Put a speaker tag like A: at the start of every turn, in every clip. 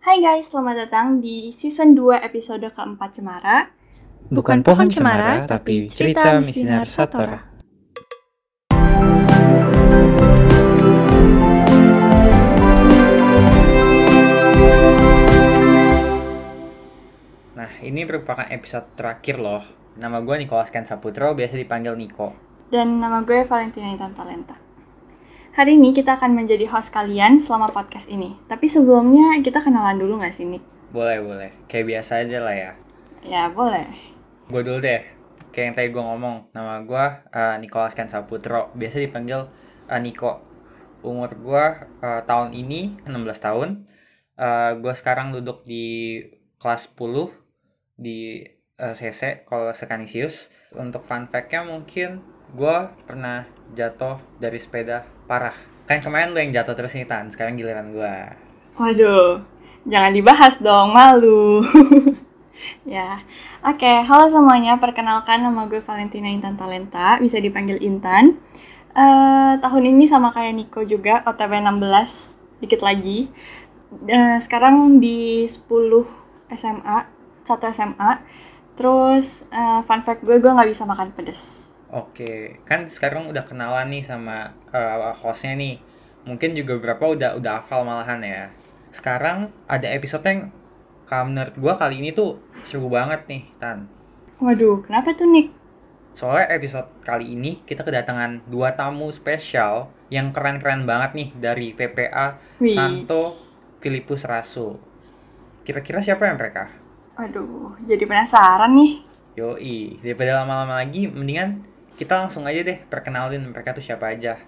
A: Hai guys, selamat datang di season 2 episode keempat Cemara.
B: Bukan pohon cemara, tapi cerita misinar Satora. Nah, ini merupakan episode terakhir loh. Nama gue Nicholas Ken Saputro, biasa dipanggil Niko.
A: Dan nama gue Valentina Intan Talenta. Hari ini kita akan menjadi host kalian selama podcast ini. Tapi sebelumnya kita kenalan dulu gak sih, Nik?
B: Boleh, boleh. Kayak biasa aja lah ya.
A: Ya, boleh.
B: Gue dulu deh. Kayak yang tadi gue ngomong, nama gue uh, Nicholas Saputro. Biasa dipanggil uh, Niko. Umur gue uh, tahun ini 16 tahun. Uh, gue sekarang duduk di kelas 10 di uh, CC kalau Sekanisius. Untuk fun fact-nya mungkin gue pernah jatuh dari sepeda parah. Kan kemarin lu yang jatuh terus nih Tan, sekarang giliran gue.
A: Waduh, jangan dibahas dong, malu. ya, oke. Halo semuanya, perkenalkan nama gue Valentina Intan Talenta, bisa dipanggil Intan. Uh, tahun ini sama kayak Niko juga, OTW 16, dikit lagi. Uh, sekarang di 10 SMA, satu SMA. Terus uh, fun fact gue, gue nggak bisa makan pedes.
B: Oke, kan sekarang udah kenalan nih sama uh, hostnya nih. Mungkin juga beberapa udah udah hafal malahan ya. Sekarang ada episode yang kalau menurut gue kali ini tuh seru banget nih, Tan.
A: Waduh, kenapa tuh Nick?
B: Soalnya episode kali ini kita kedatangan dua tamu spesial yang keren-keren banget nih dari PPA
A: Wih.
B: Santo Filipus Rasul. Kira-kira siapa yang mereka?
A: Aduh, jadi penasaran nih.
B: Yoi, daripada lama-lama lagi, mendingan kita langsung aja deh perkenalin mereka tuh siapa aja.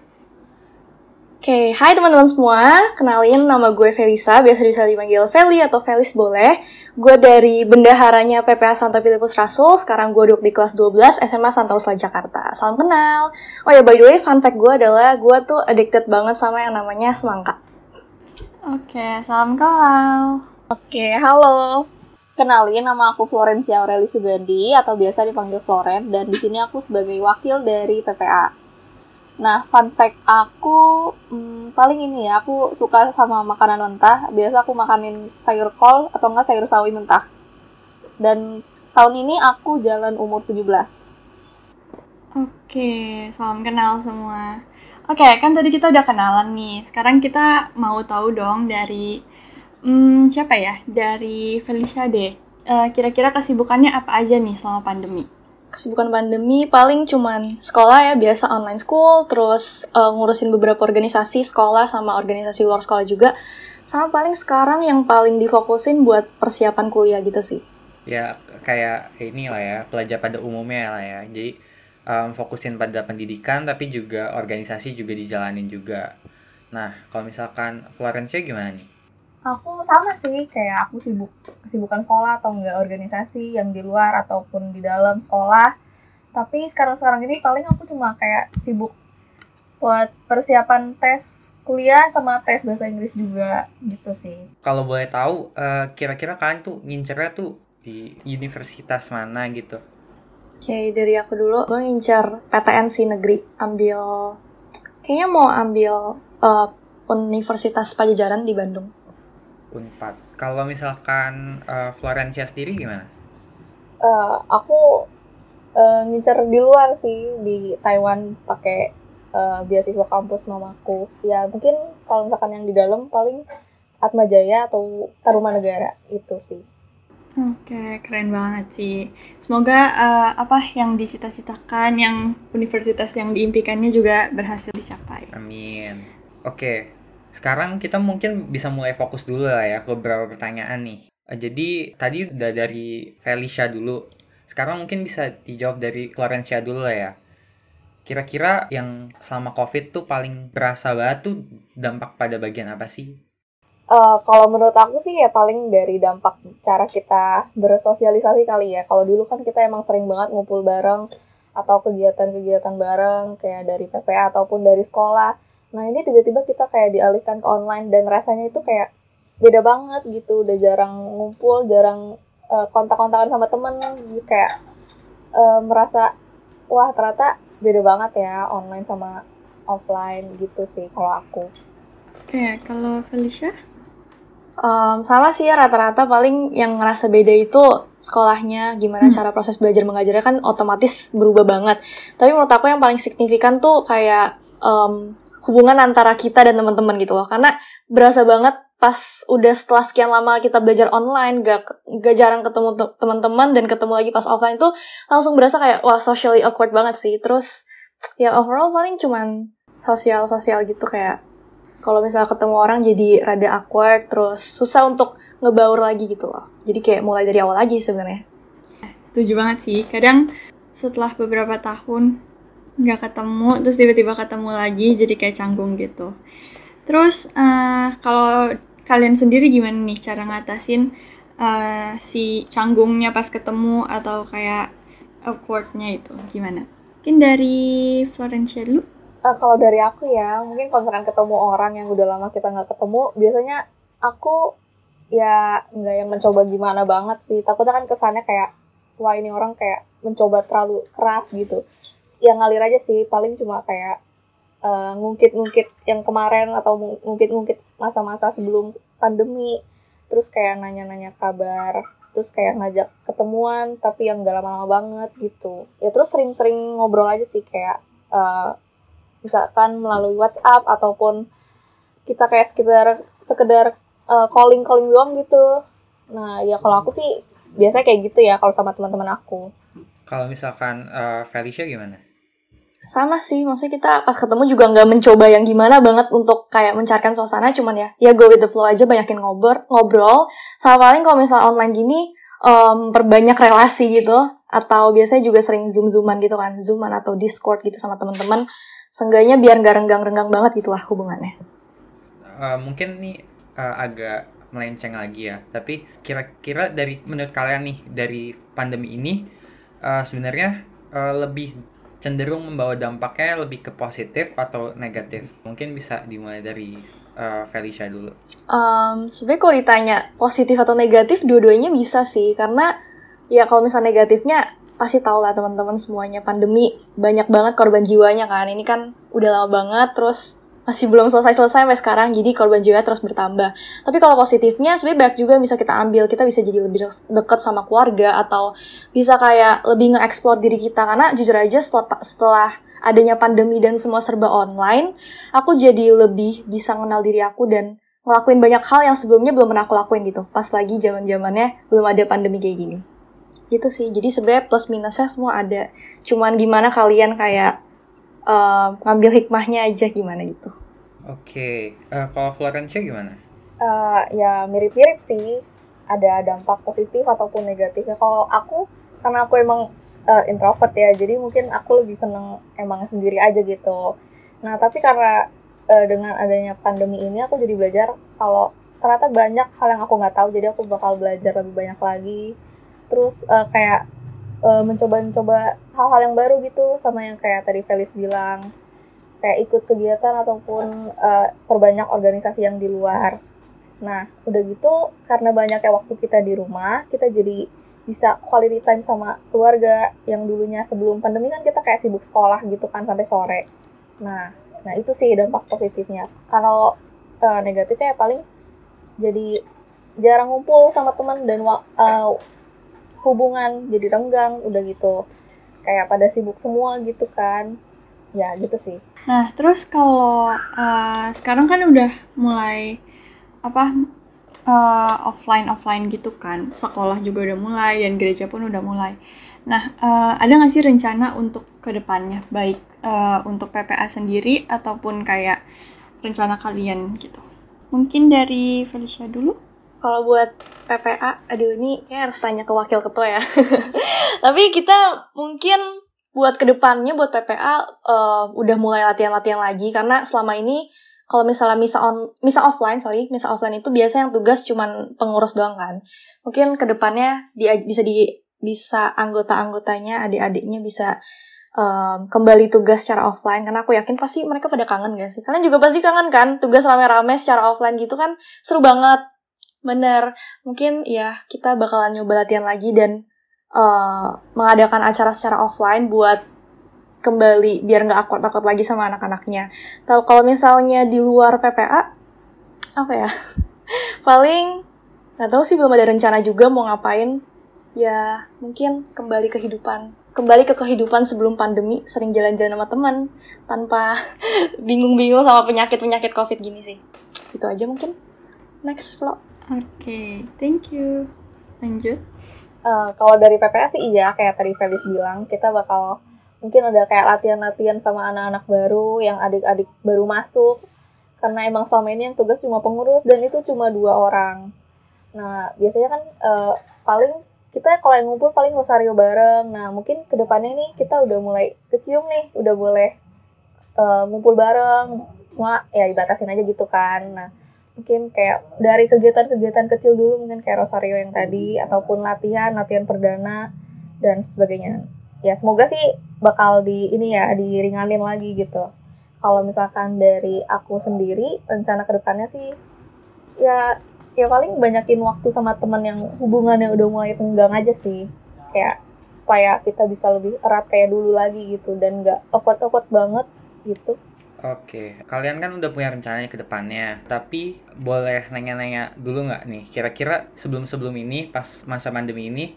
C: Oke, hai teman-teman semua. Kenalin nama gue Felisa, biasa bisa dipanggil Feli atau Felis boleh. Gue dari bendaharanya PPA Santo Filipus Rasul, sekarang gue duduk di kelas 12 SMA Santa Ursula Jakarta. Salam kenal. Oh ya, by the way, fun fact gue adalah gue tuh addicted banget sama yang namanya semangka.
A: Oke, salam kenal.
C: Oke, halo. Kenalin, nama aku Florencia Aureli Sugandi atau biasa dipanggil Floren dan di sini aku sebagai wakil dari PPA. Nah, fun fact aku hmm, paling ini ya, aku suka sama makanan mentah. Biasa aku makanin sayur kol atau enggak sayur sawi mentah. Dan tahun ini aku jalan umur 17.
A: Oke, salam kenal semua. Oke, kan tadi kita udah kenalan nih. Sekarang kita mau tahu dong dari hmm, siapa ya? Dari Felicia deh. Eh, Kira-kira kesibukannya apa aja nih selama pandemi?
C: Kesibukan pandemi paling cuman sekolah ya, biasa online school, terus eh, ngurusin beberapa organisasi sekolah sama organisasi luar sekolah juga. Sama paling sekarang yang paling difokusin buat persiapan kuliah gitu sih.
B: Ya kayak ini lah ya, pelajar pada umumnya lah ya. Jadi um, fokusin pada pendidikan tapi juga organisasi juga dijalanin juga. Nah, kalau misalkan Florencia gimana nih?
D: Aku sama sih, kayak aku sibuk kesibukan sekolah atau enggak organisasi yang di luar ataupun di dalam sekolah. Tapi sekarang-sekarang ini paling aku cuma kayak sibuk buat persiapan tes kuliah sama tes bahasa Inggris juga gitu sih.
B: Kalau boleh tahu, eh, kira-kira kalian tuh ngincernya tuh di universitas mana gitu?
C: Oke, dari aku dulu, gue ngincar PTN sih negeri, ambil, kayaknya mau ambil eh, Universitas Pajajaran di Bandung.
B: Unpad. Kalau misalkan eh, Florencia sendiri gimana?
D: Eh, aku eh, ngincer di luar sih di Taiwan pakai eh, beasiswa kampus mamaku. Ya mungkin kalau misalkan yang di dalam paling Atma Jaya atau Tarumanegara itu sih.
A: Oke, keren banget sih. Semoga eh, apa yang disita-citakan, yang universitas yang diimpikannya juga berhasil dicapai.
B: Amin. Oke, sekarang kita mungkin bisa mulai fokus dulu lah ya ke beberapa pertanyaan nih. Eh, Jadi tadi udah dari Felicia dulu. Sekarang mungkin bisa dijawab dari Florencia dulu lah ya. Kira-kira yang selama COVID tuh paling berasa banget tuh dampak pada bagian apa sih?
D: Eh, kalau menurut aku sih ya paling dari dampak cara kita bersosialisasi kali ya. Kalau dulu kan kita emang sering banget ngumpul bareng atau kegiatan-kegiatan bareng kayak dari PPA ataupun dari sekolah. Nah ini tiba-tiba kita kayak dialihkan ke online dan rasanya itu kayak beda banget gitu. Udah jarang ngumpul, jarang eh, kontak-kontakan sama temen. Jadi kayak eh, merasa wah ternyata beda banget ya online sama offline gitu sih kalau aku.
A: Oke, kalau Felicia? Um, sama sih ya rata-rata paling yang ngerasa beda itu sekolahnya gimana hmm. cara proses belajar mengajarnya kan otomatis berubah banget. Tapi menurut aku yang paling signifikan tuh kayak um, hubungan antara kita dan teman-teman gitu loh. Karena berasa banget pas udah setelah sekian lama kita belajar online, gak, gak jarang ketemu teman-teman dan ketemu lagi pas offline tuh langsung berasa kayak wah socially awkward banget sih. Terus ya overall paling cuman sosial-sosial gitu kayak kalau misalnya ketemu orang jadi rada awkward terus susah untuk ngebaur lagi gitu loh jadi kayak mulai dari awal lagi sebenarnya setuju banget sih kadang setelah beberapa tahun nggak ketemu terus tiba-tiba ketemu lagi jadi kayak canggung gitu. Terus uh, kalau kalian sendiri gimana nih cara ngatasin uh, si canggungnya pas ketemu atau kayak awkwardnya itu? Gimana? Mungkin dari Florencia dulu.
D: Uh, kalau dari aku ya mungkin kalau misalkan ketemu orang yang udah lama kita nggak ketemu biasanya aku ya nggak yang mencoba gimana banget sih. Takutnya kan kesannya kayak wah ini orang kayak mencoba terlalu keras gitu ya ngalir aja sih paling cuma kayak uh, ngungkit-ngungkit yang kemarin atau ngungkit-ngungkit masa-masa sebelum pandemi. Terus kayak nanya-nanya kabar terus kayak ngajak ketemuan tapi yang gak lama-lama banget gitu. Ya terus sering-sering ngobrol aja sih kayak uh, misalkan melalui WhatsApp ataupun kita kayak sekedar sekedar uh, calling calling doang gitu. Nah ya kalau aku sih biasanya kayak gitu ya kalau sama teman-teman aku.
B: Kalau misalkan uh, Felicia gimana
A: sama sih maksudnya kita pas ketemu juga nggak mencoba yang gimana banget untuk kayak mencarikan suasana cuman ya ya go with the flow aja banyakin ngobrol ngobrol sama paling kalau misalnya online gini um, perbanyak relasi gitu atau biasanya juga sering zoom zooman gitu kan zooman atau discord gitu sama teman-teman Seenggaknya biar nggak renggang-renggang banget gitulah hubungannya.
B: Uh, mungkin nih uh, agak melenceng lagi ya. Tapi kira-kira dari menurut kalian nih dari pandemi ini uh, sebenarnya uh, lebih cenderung membawa dampaknya lebih ke positif atau negatif? Mungkin bisa dimulai dari uh, Felicia dulu.
A: Um, sebenarnya kalau ditanya positif atau negatif, dua-duanya bisa sih. Karena ya kalau misalnya negatifnya pasti tahu lah teman-teman semuanya pandemi banyak banget korban jiwanya kan ini kan udah lama banget terus masih belum selesai-selesai sampai sekarang jadi korban jiwa terus bertambah. Tapi kalau positifnya sebenarnya banyak juga bisa kita ambil. Kita bisa jadi lebih dekat sama keluarga atau bisa kayak lebih nge-explore diri kita. Karena jujur aja setelah, setelah adanya pandemi dan semua serba online aku jadi lebih bisa kenal diri aku dan ngelakuin banyak hal yang sebelumnya belum pernah aku lakuin gitu. Pas lagi zaman zamannya belum ada pandemi kayak gini. Gitu sih. Jadi sebenarnya plus minusnya semua ada. Cuman gimana kalian kayak uh, ngambil hikmahnya aja gimana gitu.
B: Oke okay. uh, eh, kalau Florencia gimana?
D: Uh, ya mirip-mirip sih. Ada dampak positif ataupun negatifnya. Kalau aku karena aku emang uh, introvert ya jadi mungkin aku lebih seneng emang sendiri aja gitu. Nah tapi karena uh, dengan adanya pandemi ini aku jadi belajar kalau ternyata banyak hal yang aku nggak tahu jadi aku bakal belajar lebih banyak lagi. Terus uh, kayak uh, mencoba-mencoba hal-hal yang baru gitu sama yang kayak tadi Felis bilang kayak ikut kegiatan ataupun uh, perbanyak organisasi yang di luar. Nah, udah gitu karena banyaknya waktu kita di rumah, kita jadi bisa quality time sama keluarga yang dulunya sebelum pandemi kan kita kayak sibuk sekolah gitu kan sampai sore. Nah, nah itu sih dampak positifnya. Kalau uh, negatifnya ya paling jadi jarang ngumpul sama teman dan uh, hubungan jadi renggang udah gitu. Kayak pada sibuk semua gitu kan. Ya gitu sih.
A: Nah terus kalau uh, sekarang kan udah mulai apa uh, offline offline gitu kan. Sekolah juga udah mulai dan gereja pun udah mulai. Nah uh, ada nggak sih rencana untuk ke depannya baik uh, untuk PPA sendiri ataupun kayak rencana kalian gitu? Mungkin dari Felicia dulu
C: kalau buat PPA, aduh ini kayak harus tanya ke wakil ketua ya. Tapi kita mungkin buat ke depannya buat PPA uh, eh, udah mulai latihan-latihan lagi. Karena selama ini kalau misalnya misa on misa offline sorry misa offline itu biasa yang tugas cuman pengurus doang kan. Mungkin ke depannya dia bisa di bisa anggota-anggotanya adik-adiknya bisa um, kembali tugas secara offline. Karena aku yakin pasti mereka pada kangen gak sih? Kalian juga pasti kangen kan? Tugas rame-rame secara offline gitu kan seru banget Bener, mungkin ya kita bakalan nyoba latihan lagi dan uh, mengadakan acara secara offline buat kembali biar nggak akut-akut lagi sama anak-anaknya. Tahu kalau misalnya di luar PPA apa ya?
E: paling nggak tahu sih belum ada rencana juga mau ngapain ya mungkin kembali kehidupan kembali ke kehidupan sebelum pandemi sering jalan-jalan sama teman tanpa bingung-bingung sama penyakit-penyakit covid gini sih itu aja mungkin next vlog
A: Oke, thank you. Lanjut.
D: Eh, kalau dari PPS sih iya kayak tadi Felis bilang kita bakal mungkin ada kayak latihan-latihan sama anak-anak baru yang adik-adik baru masuk. Karena emang selama ini yang tugas cuma pengurus dan itu cuma dua orang. Nah biasanya kan eh, paling kita kalau yang ngumpul paling rosario bareng. Nah mungkin ke depannya nih kita udah mulai kecium nih udah boleh eh, ngumpul bareng. Cuma ya dibatasin aja gitu kan. Nah mungkin kayak dari kegiatan-kegiatan kecil dulu mungkin kayak Rosario yang tadi ataupun latihan latihan perdana dan sebagainya. Ya semoga sih bakal di ini ya diringanin lagi gitu. Kalau misalkan dari aku sendiri rencana ke depannya sih ya ya paling banyakin waktu sama teman yang hubungannya udah mulai tenggang aja sih. Kayak supaya kita bisa lebih erat kayak dulu lagi gitu dan nggak awkward-awkward banget gitu
B: Oke, kalian kan udah punya rencananya ke depannya, tapi boleh nanya-nanya dulu nggak nih, kira-kira sebelum-sebelum ini, pas masa pandemi ini,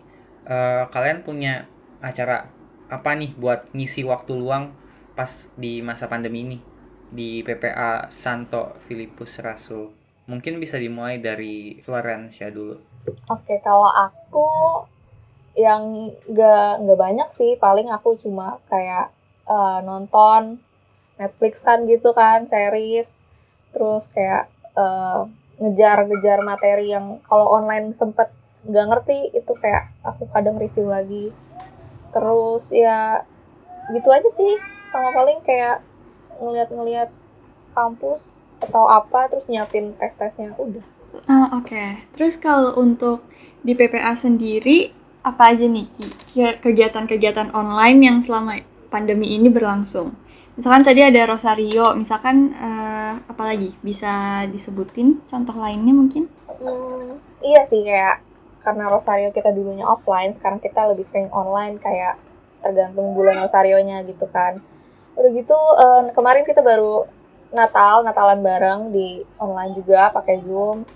B: eh, kalian punya acara apa nih buat ngisi waktu luang pas di masa pandemi ini di PPA Santo Filipus Rasul? Mungkin bisa dimulai dari Florencia dulu.
D: Oke, kalau aku yang nggak nggak banyak sih, paling aku cuma kayak eh, nonton Netflixan gitu kan, series, terus kayak eh, ngejar-ngejar materi yang kalau online sempet nggak ngerti itu kayak aku kadang review lagi. Terus ya gitu aja sih, sama paling kayak ngeliat-ngeliat kampus atau apa, terus nyiapin tes-tesnya udah.
A: Ah, Oke, terus kalau untuk di PPA sendiri, apa aja nih kegiatan-kegiatan online yang selama pandemi ini berlangsung? Misalkan tadi ada Rosario, misalkan eh, apa lagi? Bisa disebutin contoh lainnya mungkin?
D: Hmm, iya sih kayak karena Rosario kita dulunya offline, sekarang kita lebih sering online kayak tergantung bulan Rosarionya gitu kan. Udah gitu eh, kemarin kita baru Natal, Natalan bareng di online juga pakai Zoom.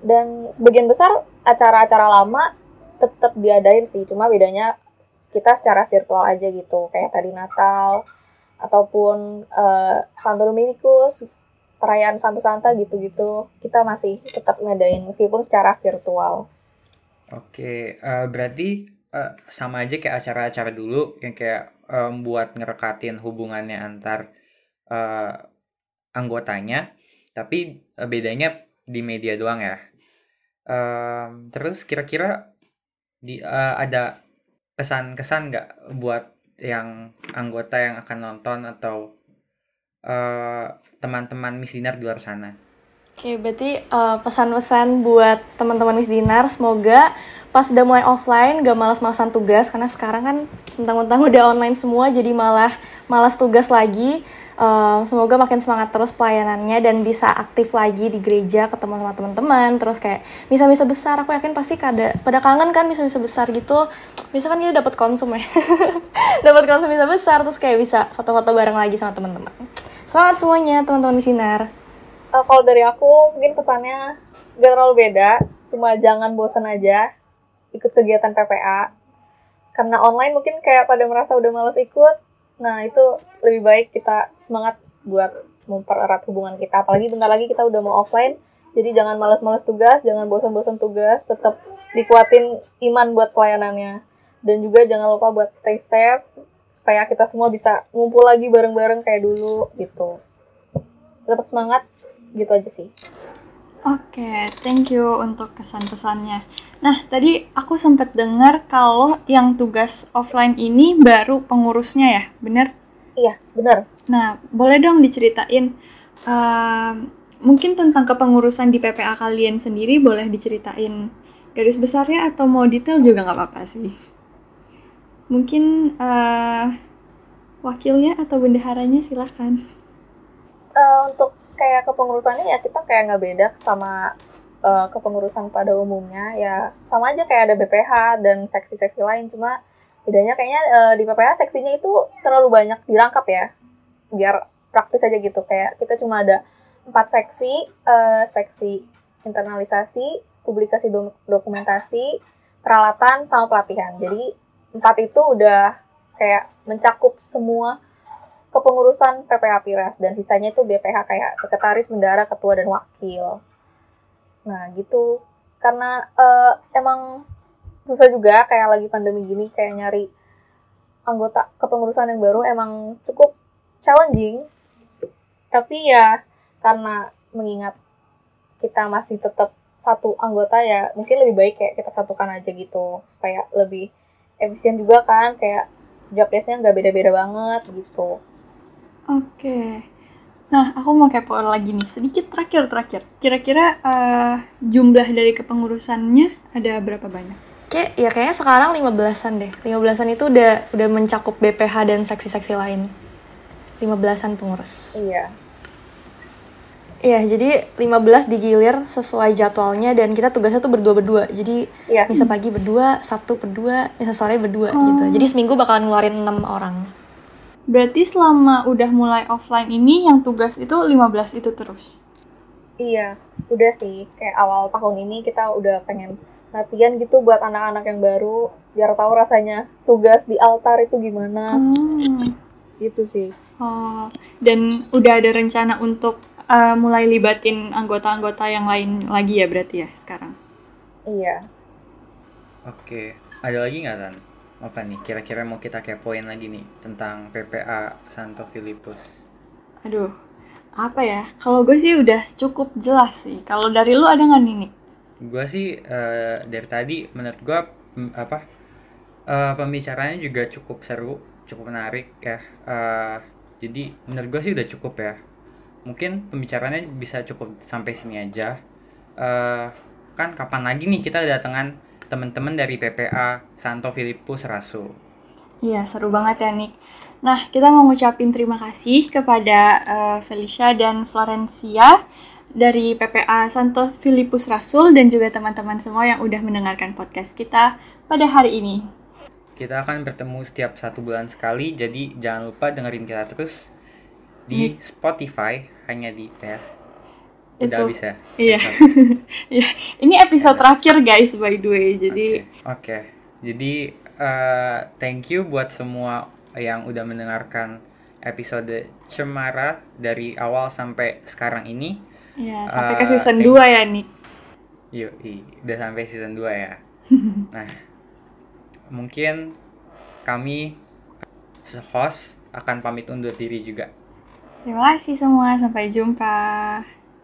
D: Dan sebagian besar acara-acara lama tetap diadain sih, cuma bedanya kita secara virtual aja gitu. Kayak tadi Natal ataupun eh, Santo Dominikus, perayaan Santo Santa gitu-gitu kita masih tetap ngadain meskipun secara virtual.
B: Oke, eh, berarti eh, sama aja kayak acara-acara dulu yang kayak eh, buat ngerekatin hubungannya antar eh, anggotanya, tapi eh, bedanya di media doang ya. Em, terus kira-kira eh, ada kesan-kesan nggak buat yang anggota yang akan nonton atau eh, teman-teman misinar di luar sana?
E: Oke, berarti eh, pesan-pesan buat teman-teman Miss Dinar, semoga pas udah mulai offline gak malas-malasan tugas karena sekarang kan mentang-mentang udah online semua jadi malah malas tugas lagi. Eh, semoga makin semangat terus pelayanannya dan bisa aktif lagi di gereja ketemu sama teman-teman. Terus kayak misa-misa besar aku yakin pasti kada pada kangen kan misa-misa besar gitu. Bisa kan kita dapat konsum ya. Dapat konsum misa besar terus kayak bisa foto-foto bareng lagi sama teman-teman. Semangat semuanya teman-teman misinar
D: Eh, kalau dari aku mungkin pesannya gak terlalu beda, cuma jangan bosan aja ikut kegiatan PPA. Karena online mungkin kayak pada merasa udah males ikut, nah itu lebih baik kita semangat buat mempererat hubungan kita. Apalagi bentar lagi kita udah mau offline, jadi jangan males-males tugas, jangan bosan-bosan tugas, tetap dikuatin iman buat pelayanannya. Dan juga jangan lupa buat stay safe, supaya kita semua bisa ngumpul lagi bareng-bareng kayak dulu gitu. Tetap semangat, gitu aja sih.
A: Oke, thank you untuk kesan-pesannya. Nah, tadi aku sempat dengar kalau yang tugas offline ini baru pengurusnya ya, bener?
D: Iya, benar.
A: Nah, boleh dong diceritain ehm, mungkin tentang kepengurusan di PPA kalian sendiri boleh diceritain garis besarnya atau mau detail juga nggak apa-apa sih. Mungkin eh, wakilnya atau bendaharanya silahkan.
D: Eh, untuk kayak kepengurusannya ya kita kayak nggak beda sama eh, kepengurusan pada umumnya ya sama aja kayak ada BPH dan seksi-seksi lain cuma bedanya kayaknya eh, di PPH seksinya itu terlalu banyak dirangkap ya biar praktis aja gitu kayak kita cuma ada empat seksi eh, seksi internalisasi, publikasi do- dokumentasi, peralatan, sama pelatihan. Jadi empat itu udah kayak mencakup semua kepengurusan PPA Piras dan sisanya itu BPH kayak sekretaris, bendara, ketua dan wakil. Nah gitu karena eh, emang susah juga kayak lagi pandemi gini kayak nyari anggota kepengurusan yang baru emang cukup challenging. Tapi ya karena mengingat kita masih tetap satu anggota ya mungkin lebih baik kayak kita satukan aja gitu supaya lebih efisien juga kan kayak job desk-nya nggak beda-beda banget gitu.
A: Oke. Nah, aku mau kepo lagi nih, sedikit terakhir-terakhir. Kira-kira eh, jumlah dari kepengurusannya ada berapa banyak?
E: Kayak ya kayaknya sekarang 15-an deh. 15-an itu udah udah mencakup BPH dan seksi-seksi lain. 15-an pengurus.
D: Iya.
E: Iya, jadi 15 digilir sesuai jadwalnya dan kita tugasnya tuh berdua-berdua. Jadi
D: Iya.
E: misa pagi berdua, Sabtu berdua, misa sore berdua
A: Oh.
E: gitu. Jadi seminggu bakalan ngeluarin 6 orang.
A: Berarti selama udah mulai offline ini yang tugas itu 15 itu terus?
D: Iya, udah sih. Kayak awal tahun ini kita udah pengen latihan gitu buat anak-anak yang baru biar tahu rasanya tugas di altar itu gimana
A: Hmm.
D: gitu sih.
A: Oh, dan udah ada rencana untuk eh, mulai libatin anggota-anggota yang lain lagi ya berarti ya sekarang?
D: Iya.
B: Oke, ada lagi nggak Tan? Apa nih kira-kira mau kita kepoin lagi nih tentang PPA Santo Filipus?
A: Aduh, apa ya? Kalau gue sih udah cukup jelas sih. Kalau dari lu ada nggak nih?
B: Gua sih eh, dari tadi menurut mm, apa eh, pembicaranya juga cukup seru, cukup menarik ya. Eh, jadi menurut gua sih udah cukup ya. Mungkin pembicaranya bisa cukup sampai sini aja. Eh, kan kapan lagi nih kita datangan teman-teman dari PPA Santo Filipus Rasul.
A: Iya, seru banget ya, Nick. Nah, kita mau ngucapin terima kasih kepada eh, Felicia dan Florencia dari PPA Santo Filipus Rasul dan juga teman-teman semua yang udah mendengarkan podcast kita pada hari ini.
B: Kita akan bertemu setiap satu bulan sekali, jadi jangan lupa dengerin kita terus di Spotify hanya di ya. Udah
A: Itu.
B: habis ya.
A: Iya. Iya, ini episode terakhir guys by the way. Jadi
B: Oke. Oke. Jadi eh, thank you buat semua yang udah mendengarkan episode Cemara dari awal sampai sekarang ini.
A: ya sampai ke
B: Eh,
A: season
B: thank-
A: 2 ya, Nick.
B: Yuk, udah sampai season 2 ya. nah, mungkin kami host akan pamit undur diri juga.
A: Terima kasih semua, sampai jumpa.